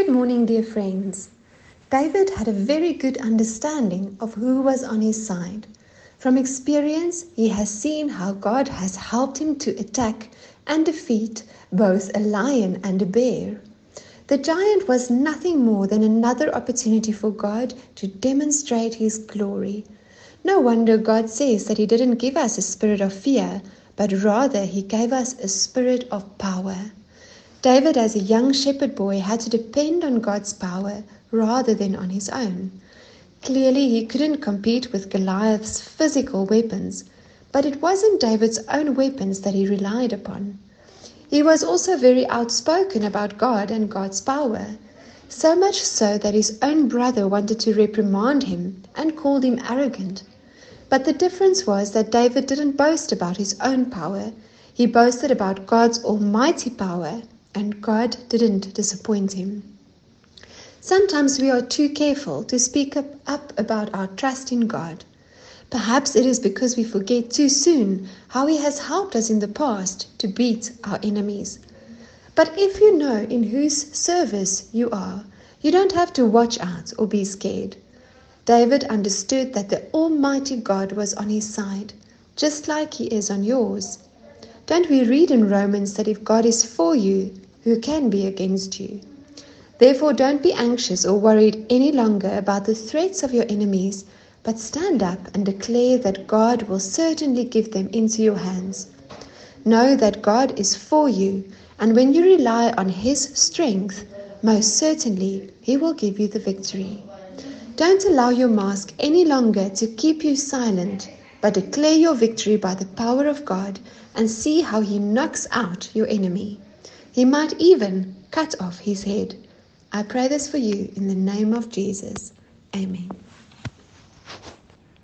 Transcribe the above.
Good morning, dear friends. David had a very good understanding of who was on his side. From experience, he has seen how God has helped him to attack and defeat both a lion and a bear. The giant was nothing more than another opportunity for God to demonstrate his glory. No wonder God says that he didn't give us a spirit of fear, but rather he gave us a spirit of power. David, as a young shepherd boy, had to depend on God's power rather than on his own. Clearly, he couldn't compete with Goliath's physical weapons, but it wasn't David's own weapons that he relied upon. He was also very outspoken about God and God's power, so much so that his own brother wanted to reprimand him and called him arrogant. But the difference was that David didn't boast about his own power, he boasted about God's almighty power, and God didn't disappoint him. Sometimes we are too careful to speak up, up, about our trust in God. Perhaps it is because we forget too soon how He has helped us in the past to beat our enemies. But if you know in whose service you are, you don't have to watch out or be scared. David understood that the Almighty God was on his side, just like He is on yours. Don't we read in Romans that if God is for you, who can be against you? Therefore, don't be anxious or worried any longer about the threats of your enemies, but stand up and declare that God will certainly give them into your hands. Know that God is for you, and when you rely on His strength, most certainly He will give you the victory. Don't allow your mask any longer to keep you silent, but declare your victory by the power of God and see how He knocks out your enemy. He might even cut off his head. I pray this for you in the name of Jesus. Amen.